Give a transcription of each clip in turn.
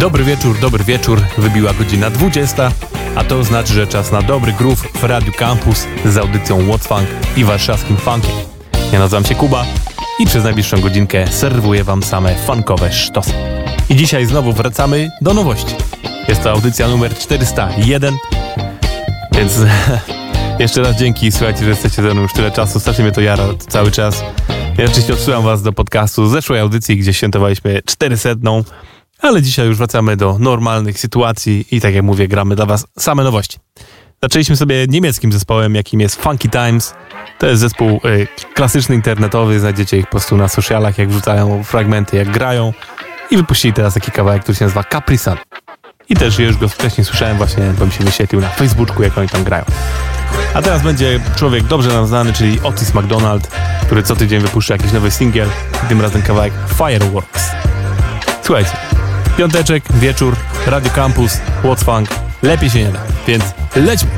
Dobry wieczór, dobry wieczór. Wybiła godzina 20, a to znaczy, że czas na dobry groove w Radiu Campus z audycją What's Funk i warszawskim funkiem. Ja nazywam się Kuba i przez najbliższą godzinkę serwuję wam same funkowe sztosy. I dzisiaj znowu wracamy do nowości. Jest to audycja numer 401, więc jeszcze raz dzięki, słuchajcie, że jesteście ze mną już tyle czasu, strasznie mnie to jara cały czas. Ja oczywiście odsyłam was do podcastu z zeszłej audycji, gdzie świętowaliśmy 400 ale dzisiaj już wracamy do normalnych sytuacji i tak jak mówię, gramy dla Was same nowości. Zaczęliśmy sobie niemieckim zespołem, jakim jest Funky Times. To jest zespół y, klasyczny internetowy, znajdziecie ich po prostu na socialach, jak wrzucają fragmenty, jak grają. I wypuścili teraz taki kawałek, który się nazywa Capri Sun. I też już go wcześniej słyszałem właśnie, bo mi się wyświetlił na Facebooku, jak oni tam grają. A teraz będzie człowiek dobrze nam znany, czyli Otis McDonald, który co tydzień wypuszcza jakiś nowy singiel, tym razem kawałek Fireworks. Słuchajcie, Piąteczek, wieczór, Radio Campus, What's Funk. Lepiej się nie da, więc lećmy!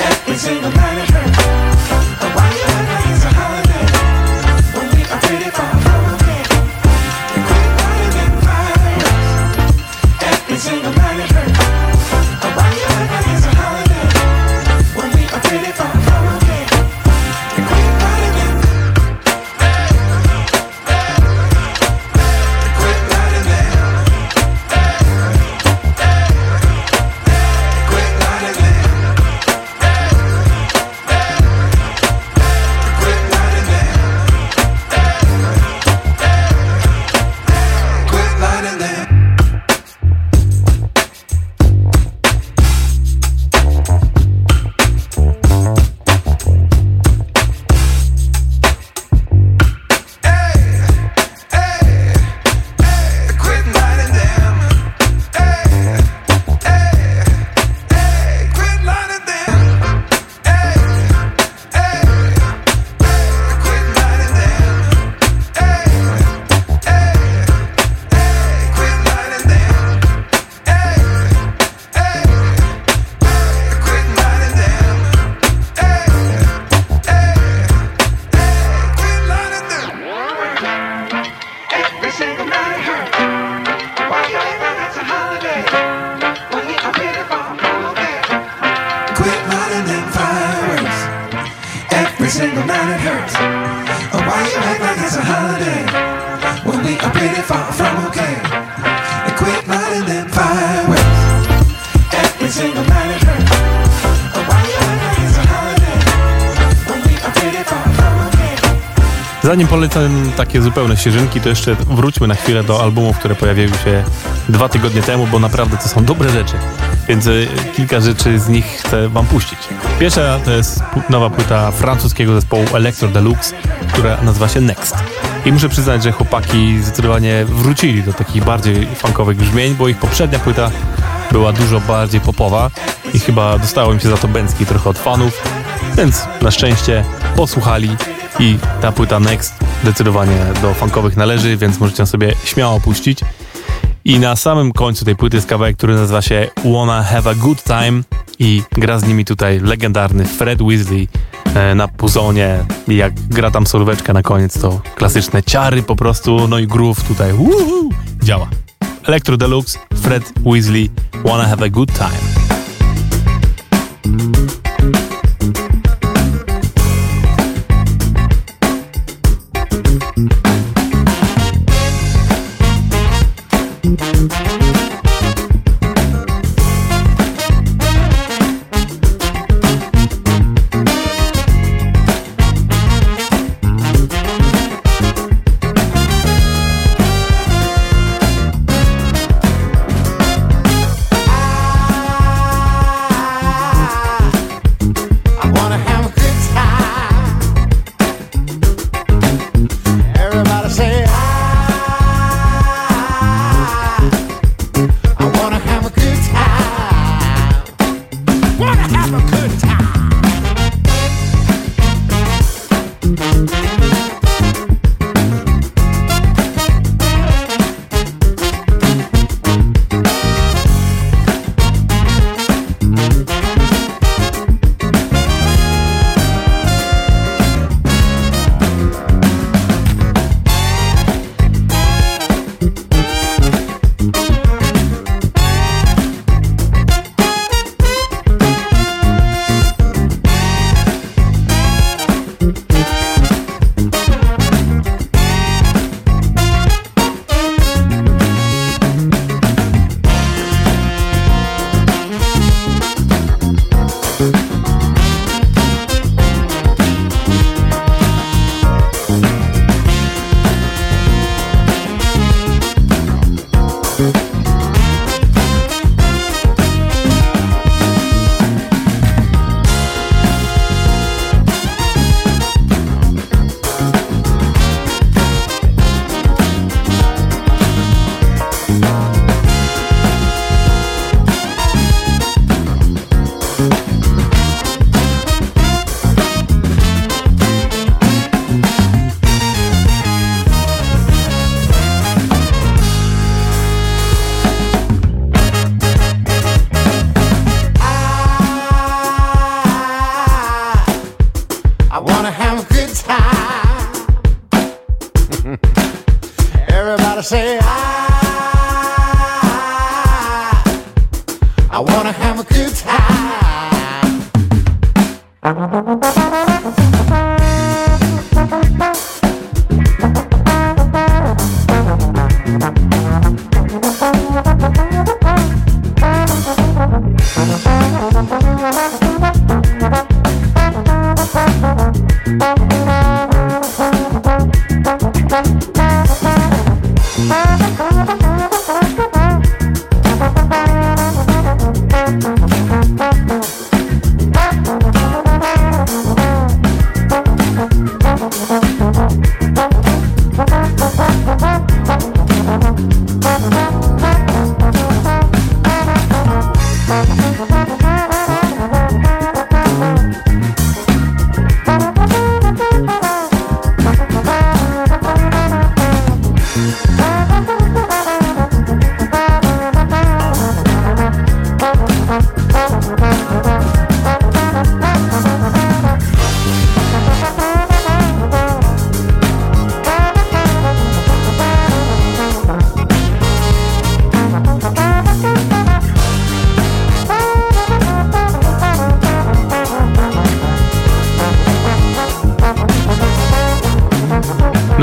Every single night Zanim polecę takie zupełne ścieżynki, to jeszcze wróćmy na chwilę do albumów, które pojawiły się dwa tygodnie temu, bo naprawdę to są dobre rzeczy. Więc e, kilka rzeczy z nich chcę wam puścić. Pierwsza to jest nowa płyta francuskiego zespołu Electro Deluxe, która nazywa się Next. I muszę przyznać, że chłopaki zdecydowanie wrócili do takich bardziej funkowych brzmień, bo ich poprzednia płyta była dużo bardziej popowa i chyba dostało im się za to bęcki trochę od fanów, więc na szczęście posłuchali i ta płyta Next zdecydowanie do funkowych należy, więc możecie sobie śmiało puścić. I na samym końcu tej płyty jest kawałek, który nazywa się Wanna Have a Good Time i gra z nimi tutaj legendarny Fred Weasley e, na puzonie jak gra tam solweczka na koniec to klasyczne ciary po prostu, no i groove tutaj woohoo, działa. Electro Deluxe, Fred Weasley, Wanna Have a Good Time.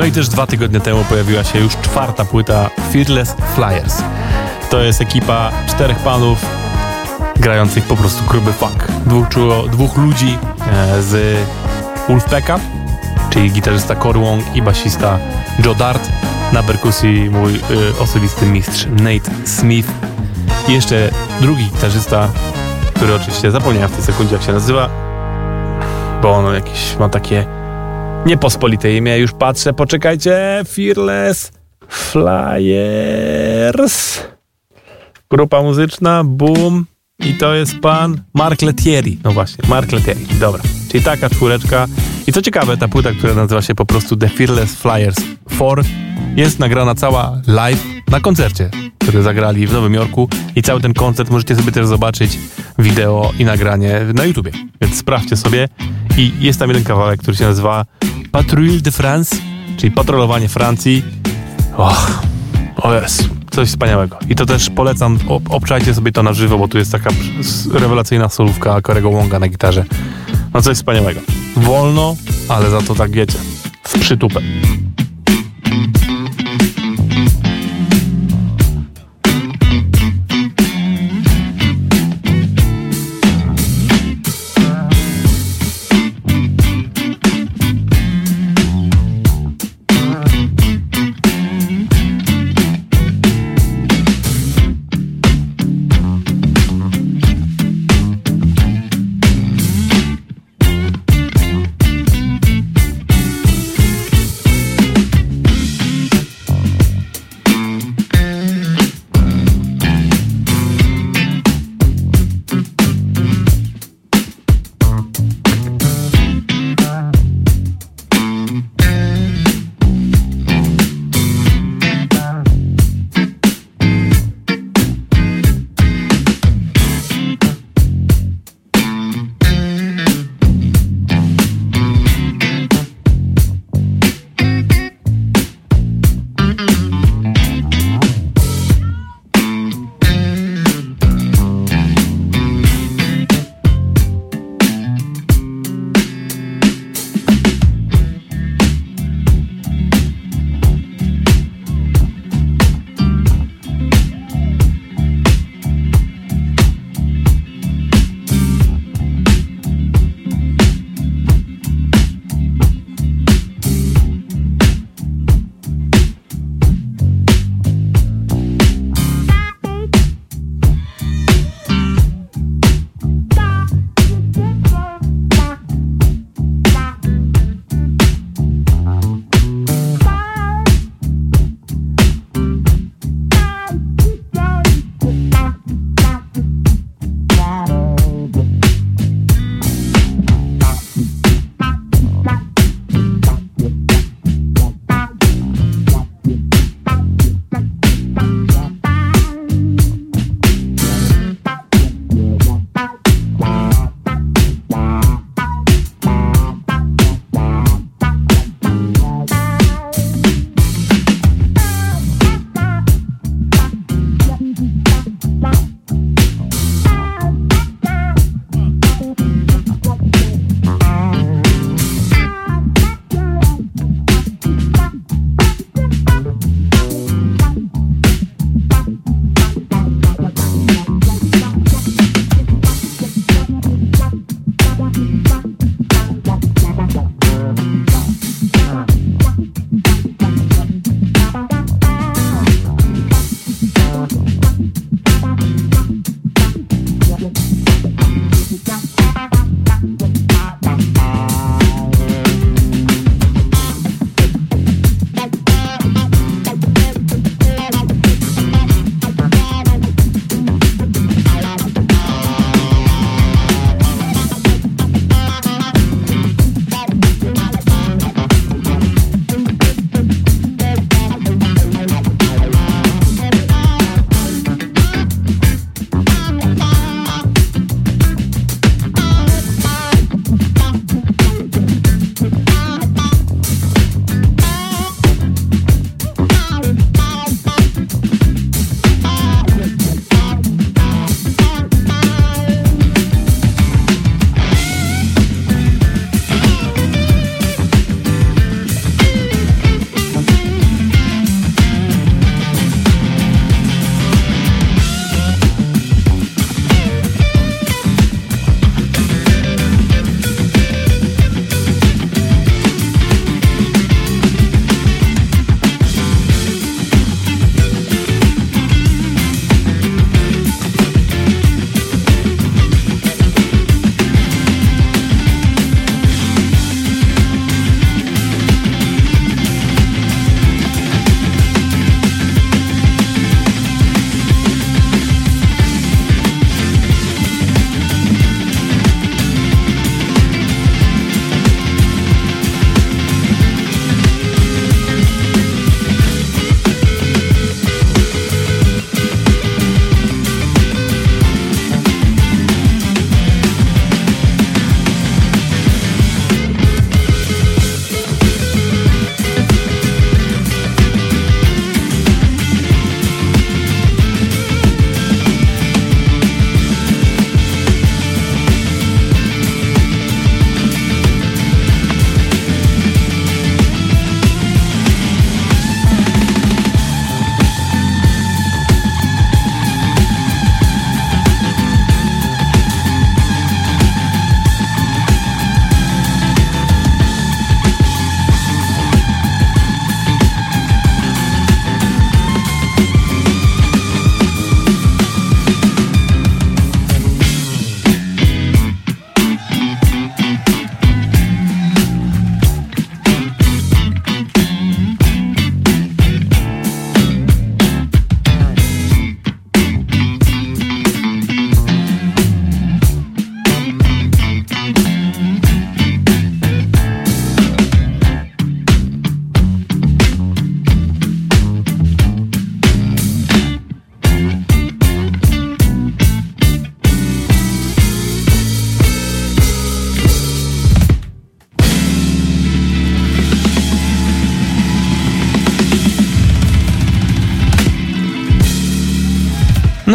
I też dwa tygodnie temu pojawiła się już czwarta płyta Fearless Flyers. To jest ekipa czterech panów grających po prostu gruby funk. Dwóch, dwóch ludzi e, z Wolfpacka, czyli gitarzysta Cory Wong i basista Joe Dart. Na perkusji mój y, osobisty mistrz Nate Smith. I jeszcze drugi gitarzysta, który oczywiście zapomniałem w tej sekundzie jak się nazywa, bo on jakieś ma takie niepospolite imię. Już patrzę, poczekajcie. Fearless Flyers. Grupa muzyczna, boom. I to jest pan Mark Letieri. No właśnie, Mark Letieri. Dobra. Czyli taka czwóreczka. I co ciekawe, ta płyta, która nazywa się po prostu The Fearless Flyers 4 jest nagrana cała live na koncercie, który zagrali w Nowym Jorku i cały ten koncert możecie sobie też zobaczyć wideo i nagranie na YouTubie. Więc sprawdźcie sobie i jest tam jeden kawałek, który się nazywa Patrouille de France, czyli patrolowanie Francji. Och, o jest, coś wspaniałego. I to też polecam, obczajcie sobie to na żywo, bo tu jest taka rewelacyjna solówka Korego Wonga na gitarze. No coś wspaniałego. Wolno, ale za to tak wiecie, w przytupę.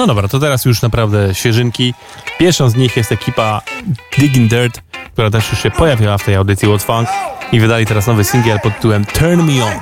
No dobra, to teraz już naprawdę świeżynki. Pierwszą z nich jest ekipa Digging Dirt, która też już się pojawiła w tej audycji What's Funk i wydali teraz nowy singiel pod tytułem Turn Me On.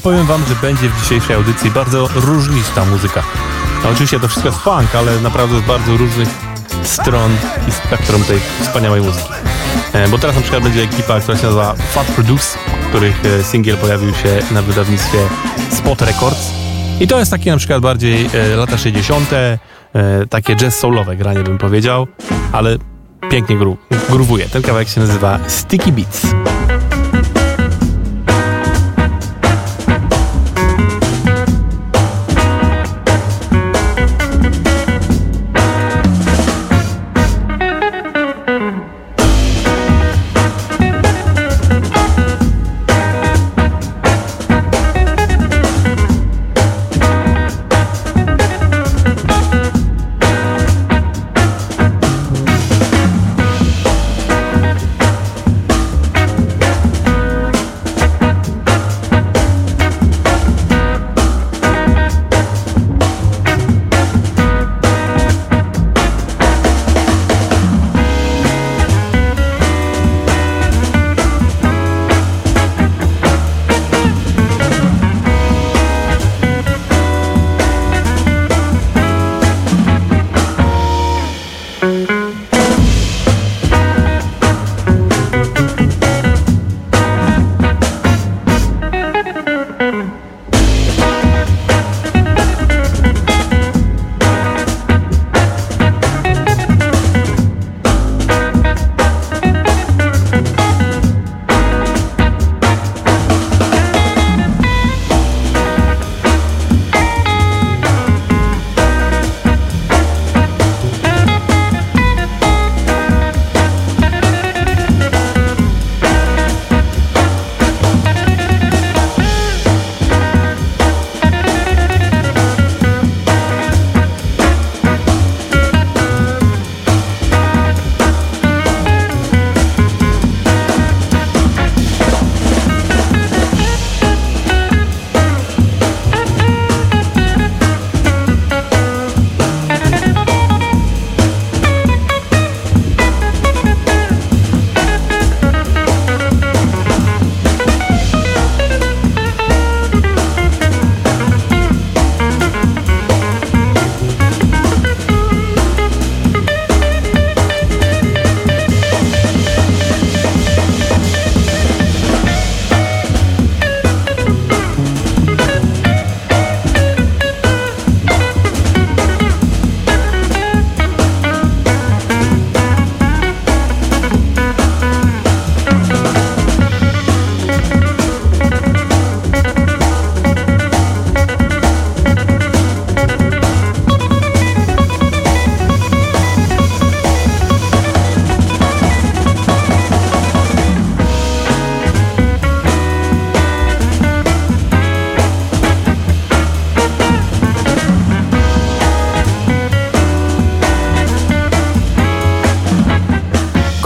Powiem wam, że będzie w dzisiejszej audycji bardzo różnista muzyka. No, oczywiście to wszystko jest funk, ale naprawdę z bardzo różnych stron i spektrum tej wspaniałej muzyki. E, bo teraz na przykład będzie ekipa, która się nazywa Fat Produce, których e, singiel pojawił się na wydawnictwie Spot Records. I to jest takie na przykład bardziej e, lata 60., takie jazz soulowe granie bym powiedział, ale pięknie gru gruwuje. Ten kawałek się nazywa Sticky Beats.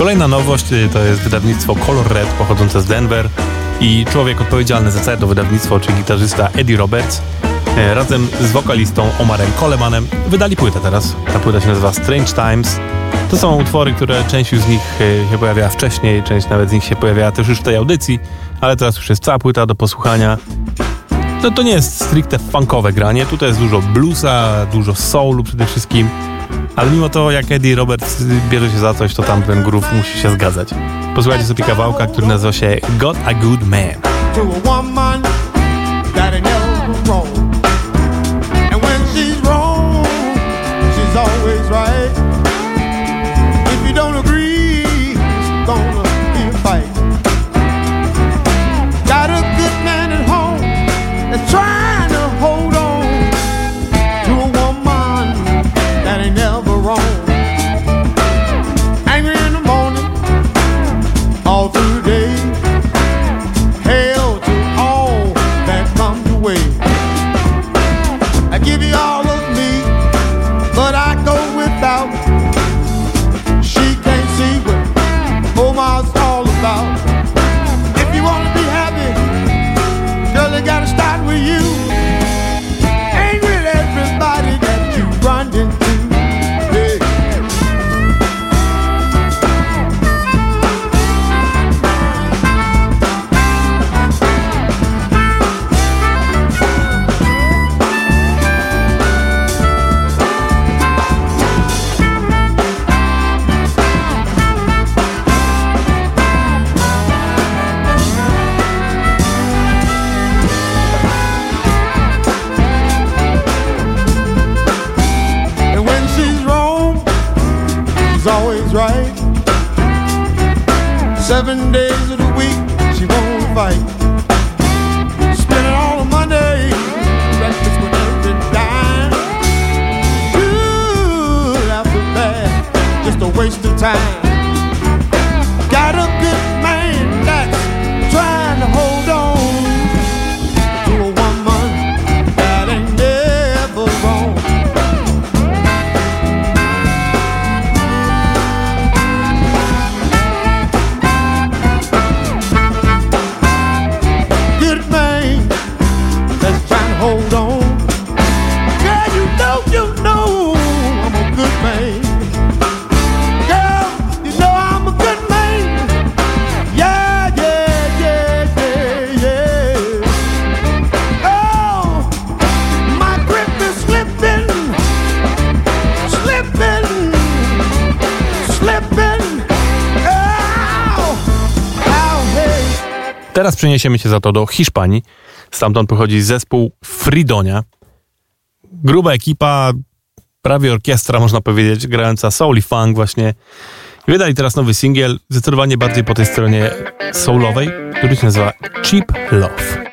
Kolejna nowość y, to jest wydawnictwo Color Red pochodzące z Denver i człowiek odpowiedzialny za całe to wydawnictwo, czyli gitarzysta Eddie Roberts, y, razem z wokalistą Omarem Colemanem wydali płytę teraz. Ta płyta się nazywa Strange Times. To są utwory, które część z nich y, się pojawiała wcześniej, część nawet z nich się pojawiała też już w tej audycji, ale teraz już jest cała płyta do posłuchania. No to nie jest stricte funkowe granie, tutaj jest dużo bluesa, dużo soulu przede wszystkim, ale mimo to jak Eddie Roberts bierze się za coś, to tam ten musi się zgadzać. Posłuchajcie sobie kawałka, który nazywa się Got a Good Man. time. Teraz przeniesiemy się za to do Hiszpanii. Stamtąd pochodzi zespół Fridonia. Gruba ekipa, prawie orkiestra, można powiedzieć, grająca soul i funk właśnie. Wydali teraz nowy singiel, zdecydowanie bardziej po tej stronie soulowej, który się nazywa Cheap Love.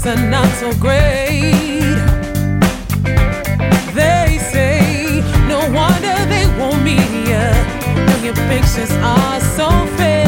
greatness are not so great. They say, no wonder they won't meet ya. When your pictures are so fake.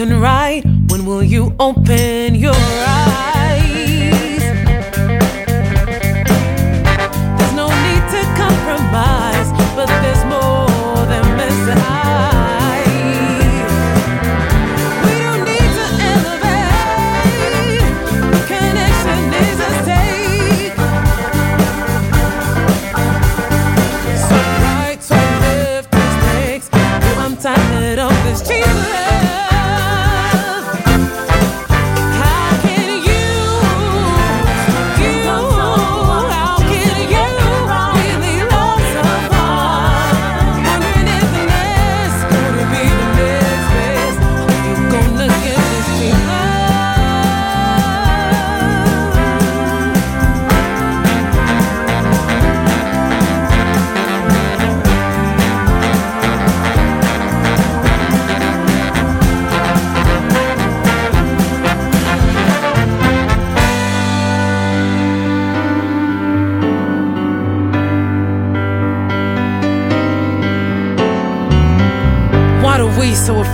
and right. When will you open?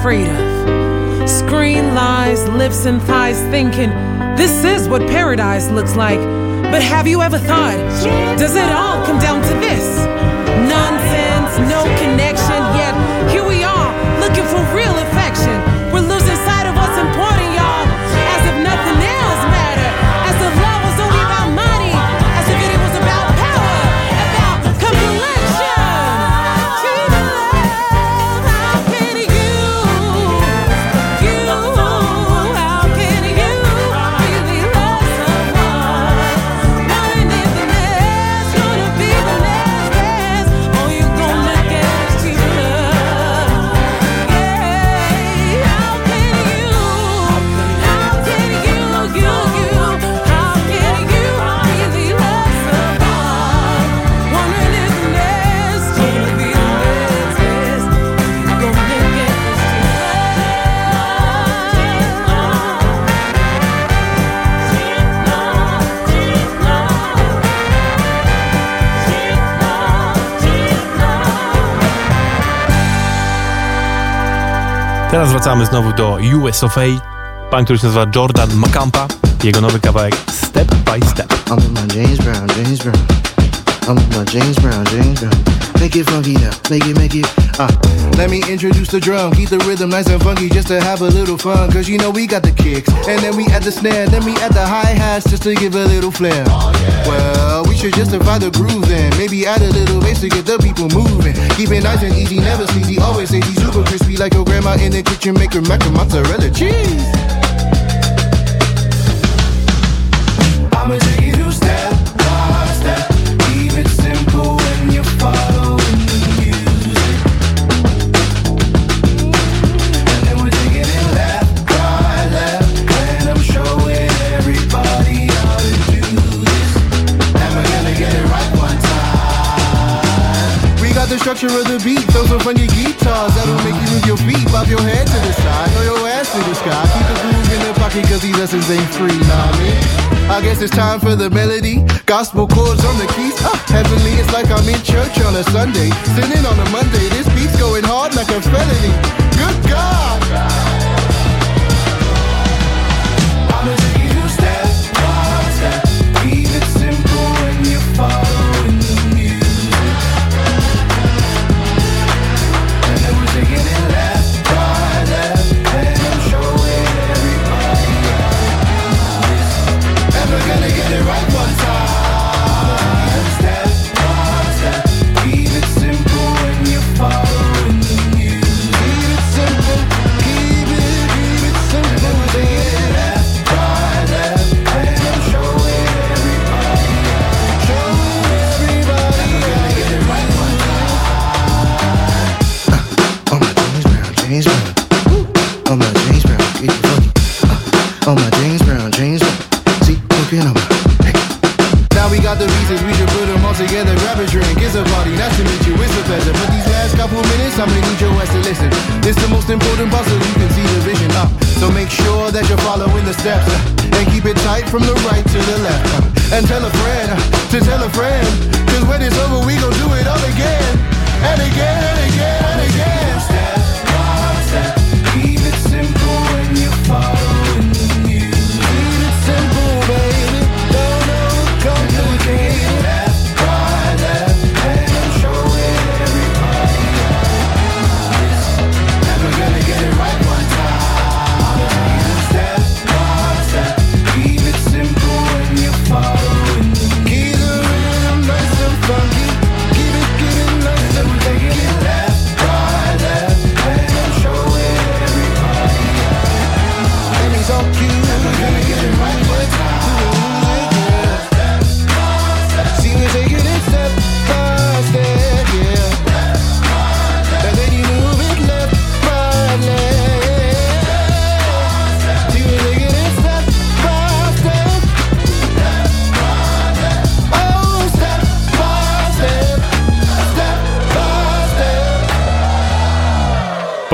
Afraid of. Screen lies, lips and thighs thinking, this is what paradise looks like. But have you ever thought, does it all come down to this? Nonsense, no connection, yet here we are, looking for real affection. Teraz wracamy znowu do US of A. Pan, który się nazywa Jordan Macampa. Jego nowy kawałek Step by Step. I'm with my James Brown, James Brown. I'm with my James Brown, James Brown. Make it funky now, make it, make it. Uh. Let me introduce the drum, keep the rhythm nice and funky just to have a little fun. Cause you know we got the kicks, and then we add the snare, then we add the hi hats just to give a little flair. Well, we should justify the groove then. Maybe add a little bass to get the people moving. Keep it nice and easy, never sleazy, always easy, super crispy like your grandma in the kitchen, make her mac mozzarella cheese. I'ma take structure of the beat, throw some funky guitars that'll make you move your feet, bob your head to the side, throw your ass to the sky. Keep the groove in the pocket, cause these lessons ain't free, nah, man. I guess it's time for the melody. Gospel chords on the keys. Ah, heavenly, it's like I'm in church on a Sunday. Sinning on a Monday. This beat's going hard like a felony. Good God! That you're following the steps. And keep it tight from the right to the left. And tell a friend to tell a friend. Cause when it's over, we gon' do it all again. And again, and again,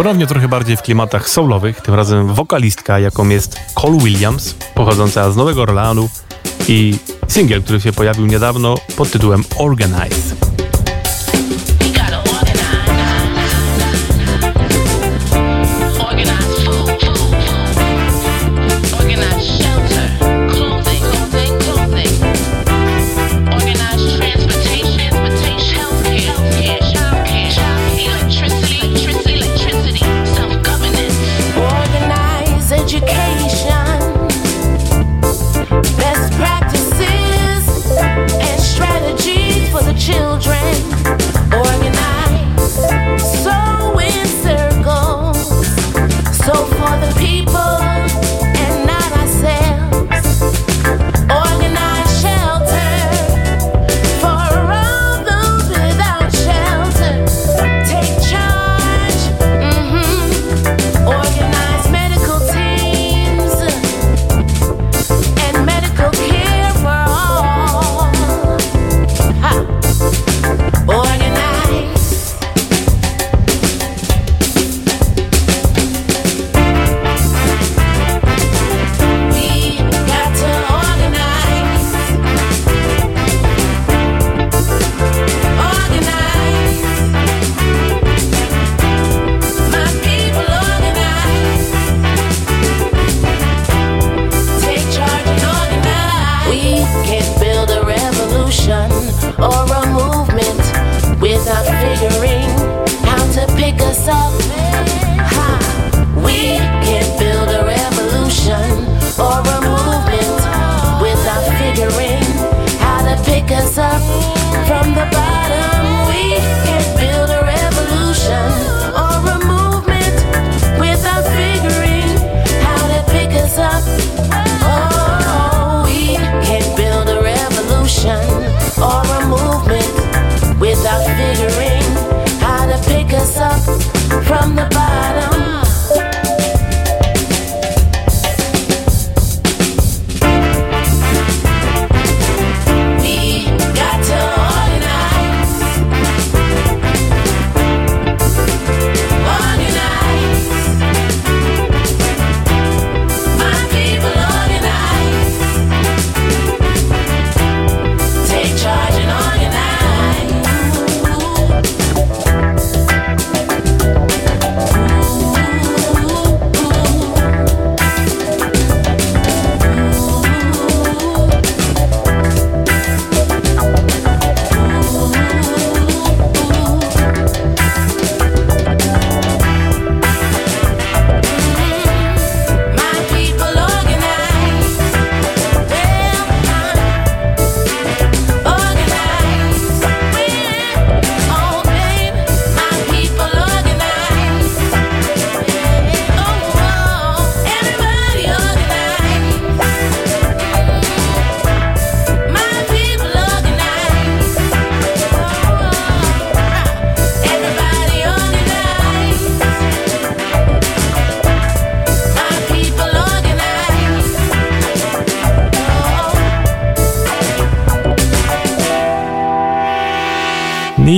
Ponownie trochę bardziej w klimatach soulowych, tym razem wokalistka, jaką jest Cole Williams, pochodząca z Nowego Orleanu i singiel, który się pojawił niedawno pod tytułem Organize.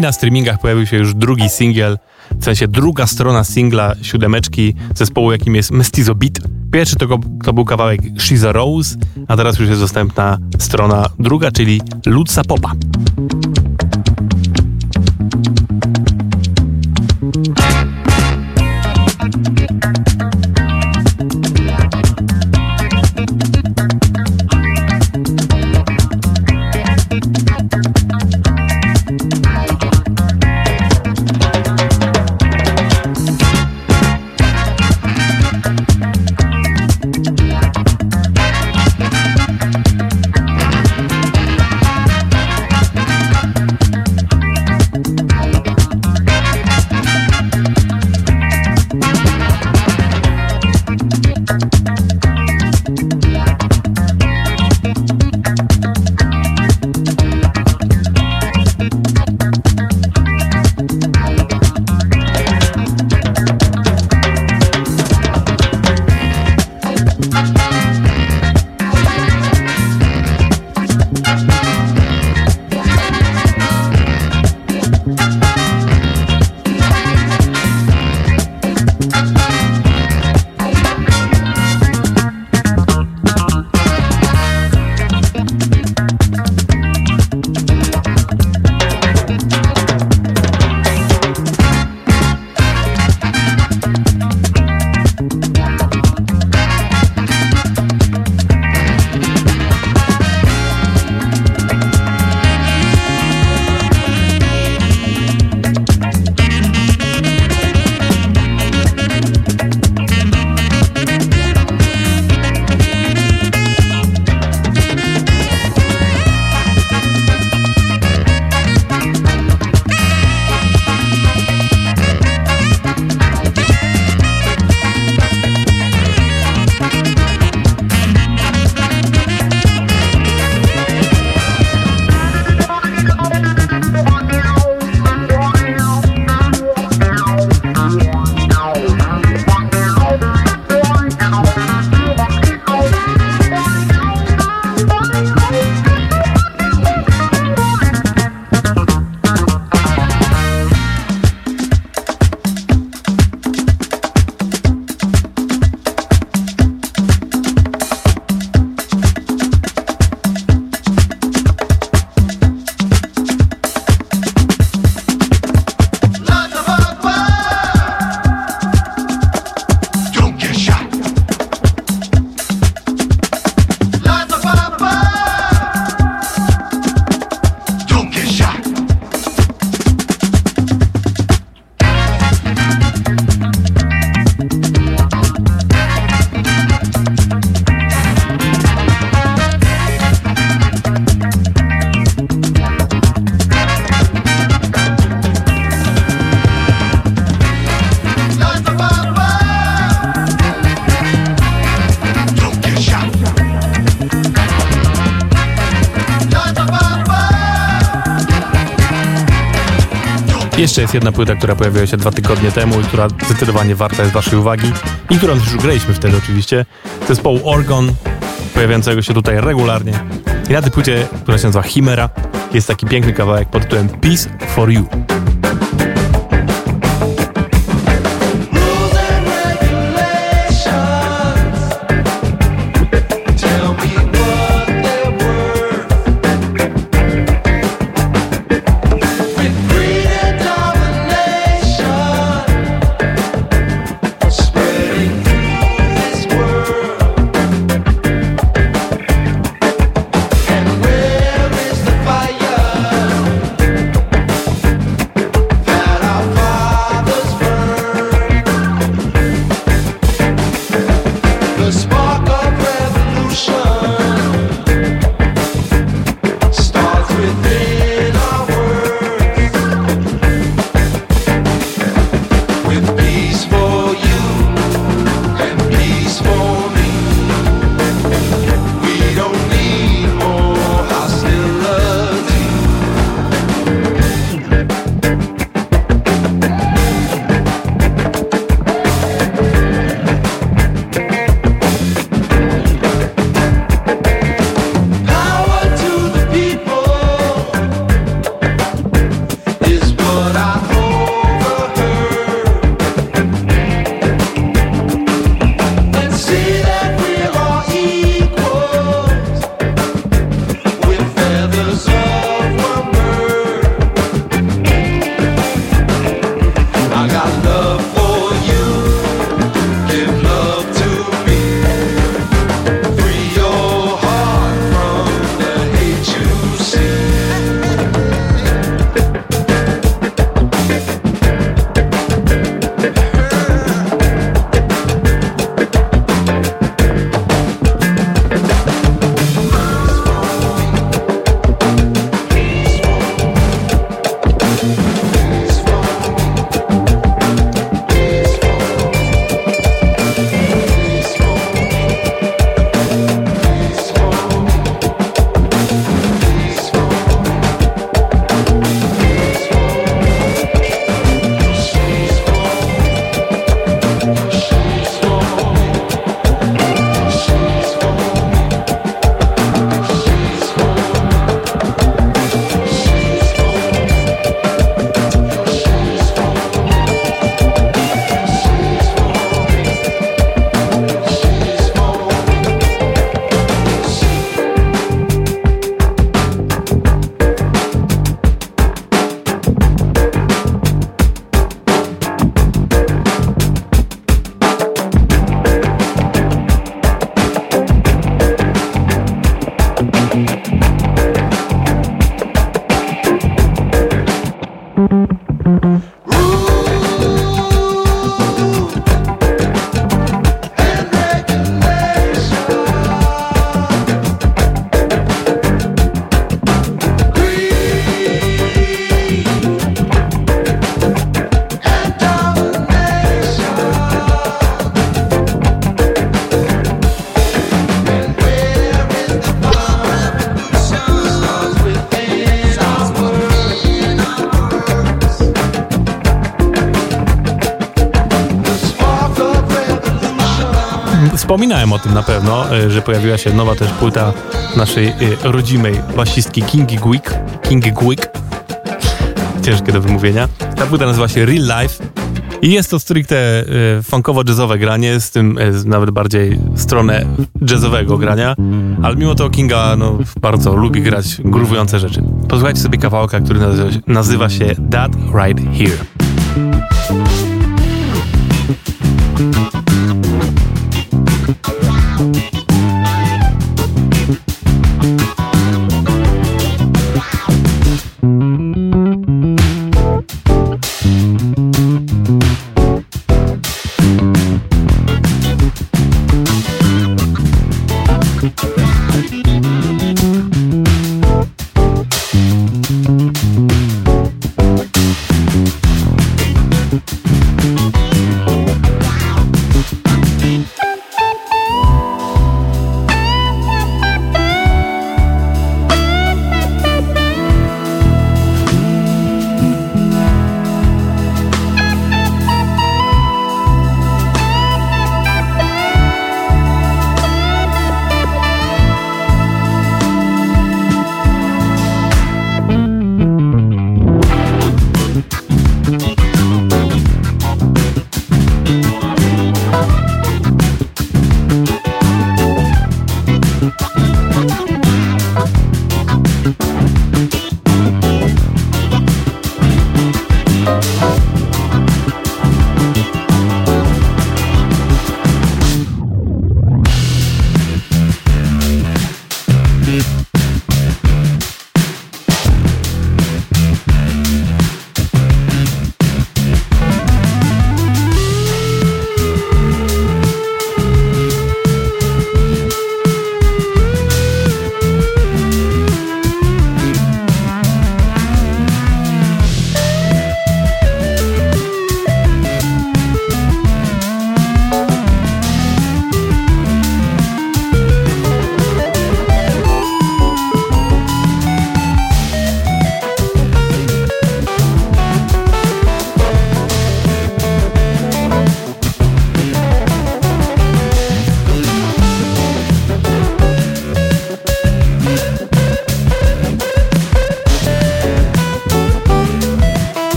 I na streamingach pojawił się już drugi singiel, w sensie druga strona singla siódemeczki zespołu, jakim jest Mestizo Beat. Pierwszy to, to był kawałek She's a Rose, a teraz już jest dostępna strona druga, czyli Ludsa Popa. Jeszcze jest jedna płyta, która pojawiła się dwa tygodnie temu i która zdecydowanie warta jest waszej uwagi i którą już graliśmy wtedy oczywiście. Zespołu Orgon, pojawiającego się tutaj regularnie. I na tej płycie, która się nazywa Chimera, jest taki piękny kawałek pod tytułem Peace for You. Na pewno, e, że pojawiła się nowa też płyta naszej e, rodzimej basistki Kingi Gwick. Kingi Gwick. Ciężkie do wymówienia. Ta płyta nazywa się Real Life i jest to stricte e, funkowo-jazzowe granie, z tym nawet bardziej stronę jazzowego grania, ale mimo to Kinga no, bardzo lubi grać gruwujące rzeczy. Posłuchajcie sobie kawałka, który nazywa się That Right Here.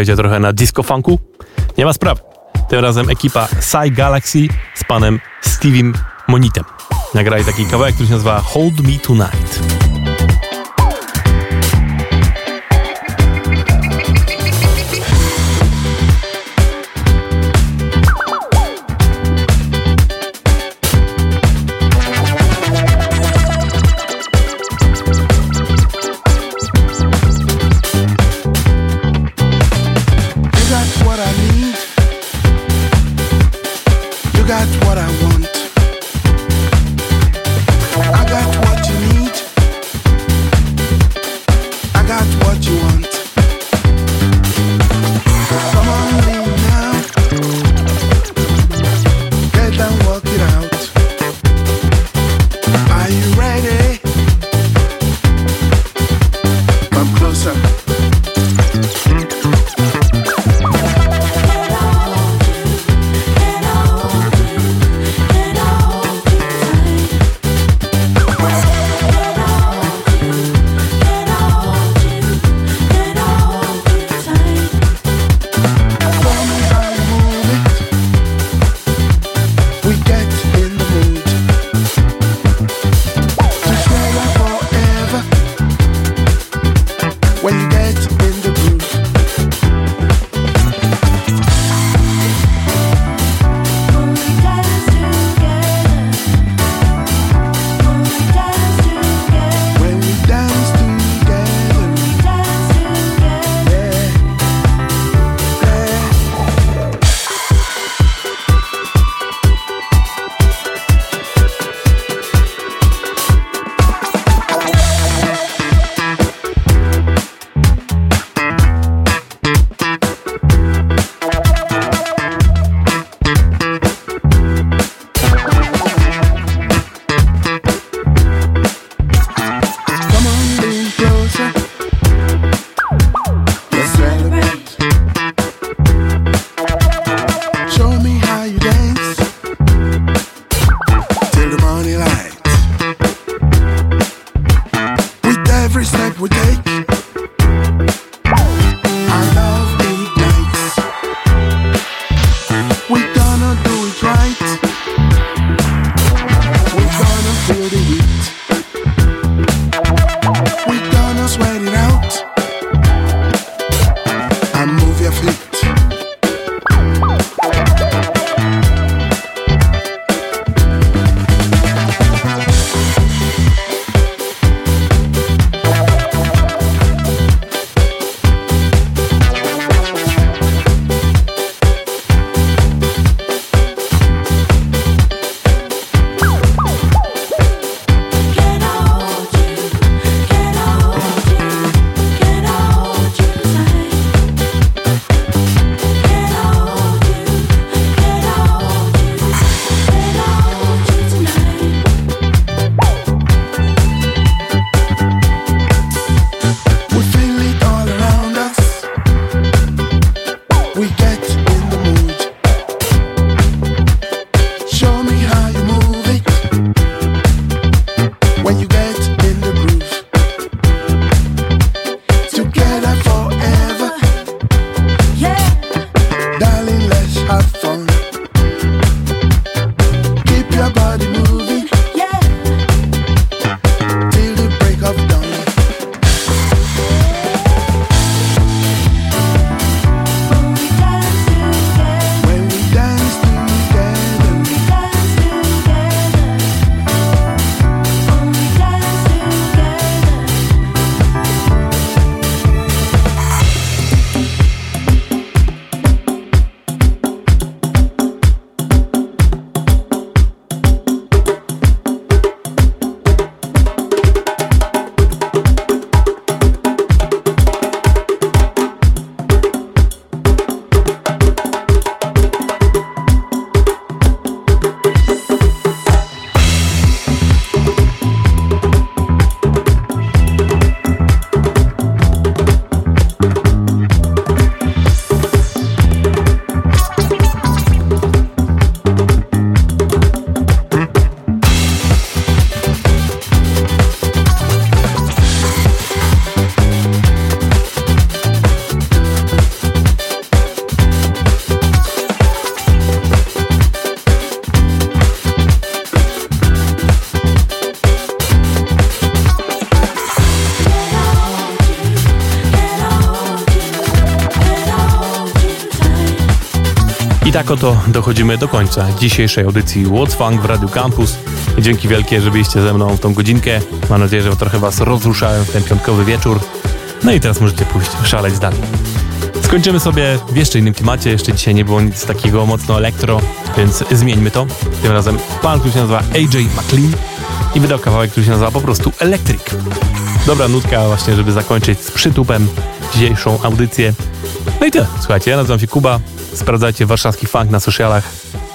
pojedzie trochę na disco funku. Nie ma spraw. Tym razem ekipa Psy Galaxy z panem Steviem Monitem. Nagrali taki kawałek, który się nazywa Hold Me Tonight. Oto dochodzimy do końca dzisiejszej audycji What's Funk w Radio Campus. Dzięki wielkie, że byliście ze mną w tą godzinkę. Mam nadzieję, że trochę was rozruszałem w ten piątkowy wieczór. No i teraz możecie pójść szaleć dalej. Skończymy sobie w jeszcze innym klimacie. Jeszcze dzisiaj nie było nic takiego mocno elektro, więc zmieńmy to. Tym razem pan, który się nazywa AJ McLean i wydał kawałek, który się nazywa po prostu Electric. Dobra nutka właśnie, żeby zakończyć z przytupem dzisiejszą audycję. No i tyle. Słuchajcie, ja nazywam się Kuba. Sprawdzajcie warszawski funk na socialach.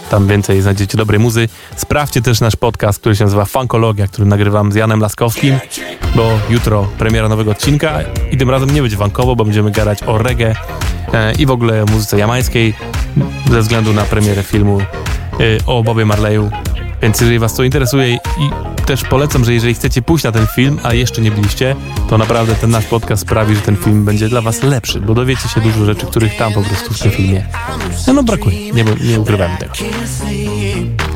Tam więcej znajdziecie dobrej muzy. Sprawdźcie też nasz podcast, który się nazywa Funkologia, który nagrywam z Janem Laskowskim, bo jutro premiera nowego odcinka i tym razem nie będzie funkowo, bo będziemy gadać o reggae e, i w ogóle muzyce jamańskiej ze względu na premierę filmu e, o Bobie Marleyu. Więc jeżeli was to interesuje i też polecam, że jeżeli chcecie pójść na ten film, a jeszcze nie byliście, to naprawdę ten nasz podcast sprawi, że ten film będzie dla was lepszy, bo dowiecie się dużo rzeczy, których tam po prostu w tym filmie no, no brakuje. Nie, nie tego.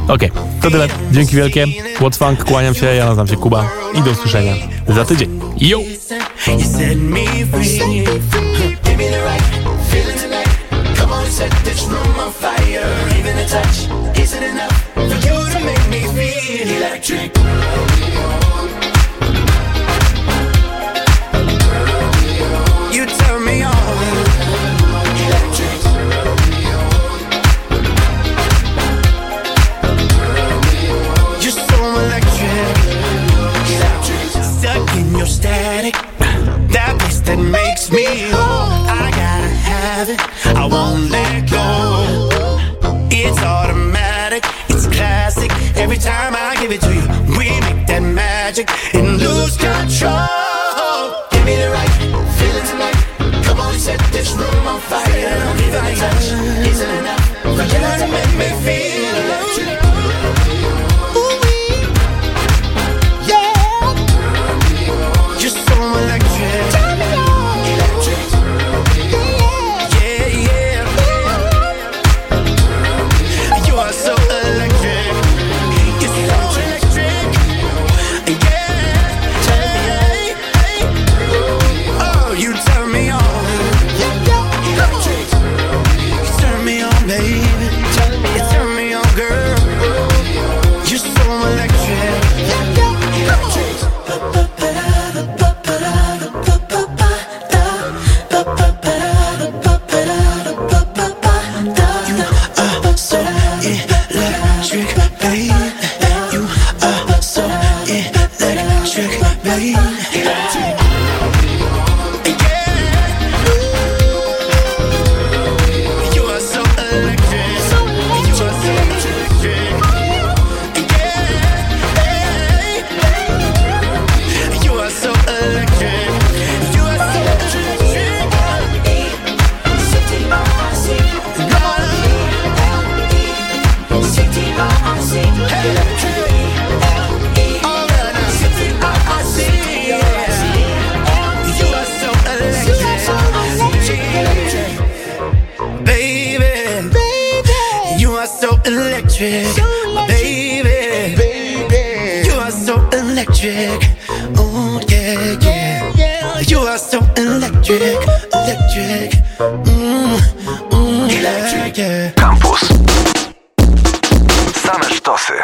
Okej, okay, to tyle. Dzięki wielkie. What's Funk, kłaniam się, ja nazywam się Kuba i do usłyszenia za tydzień. Yo! Set this room on fire. Even a touch isn't enough for you electric. Time I give it to you, we make that magic and lose control.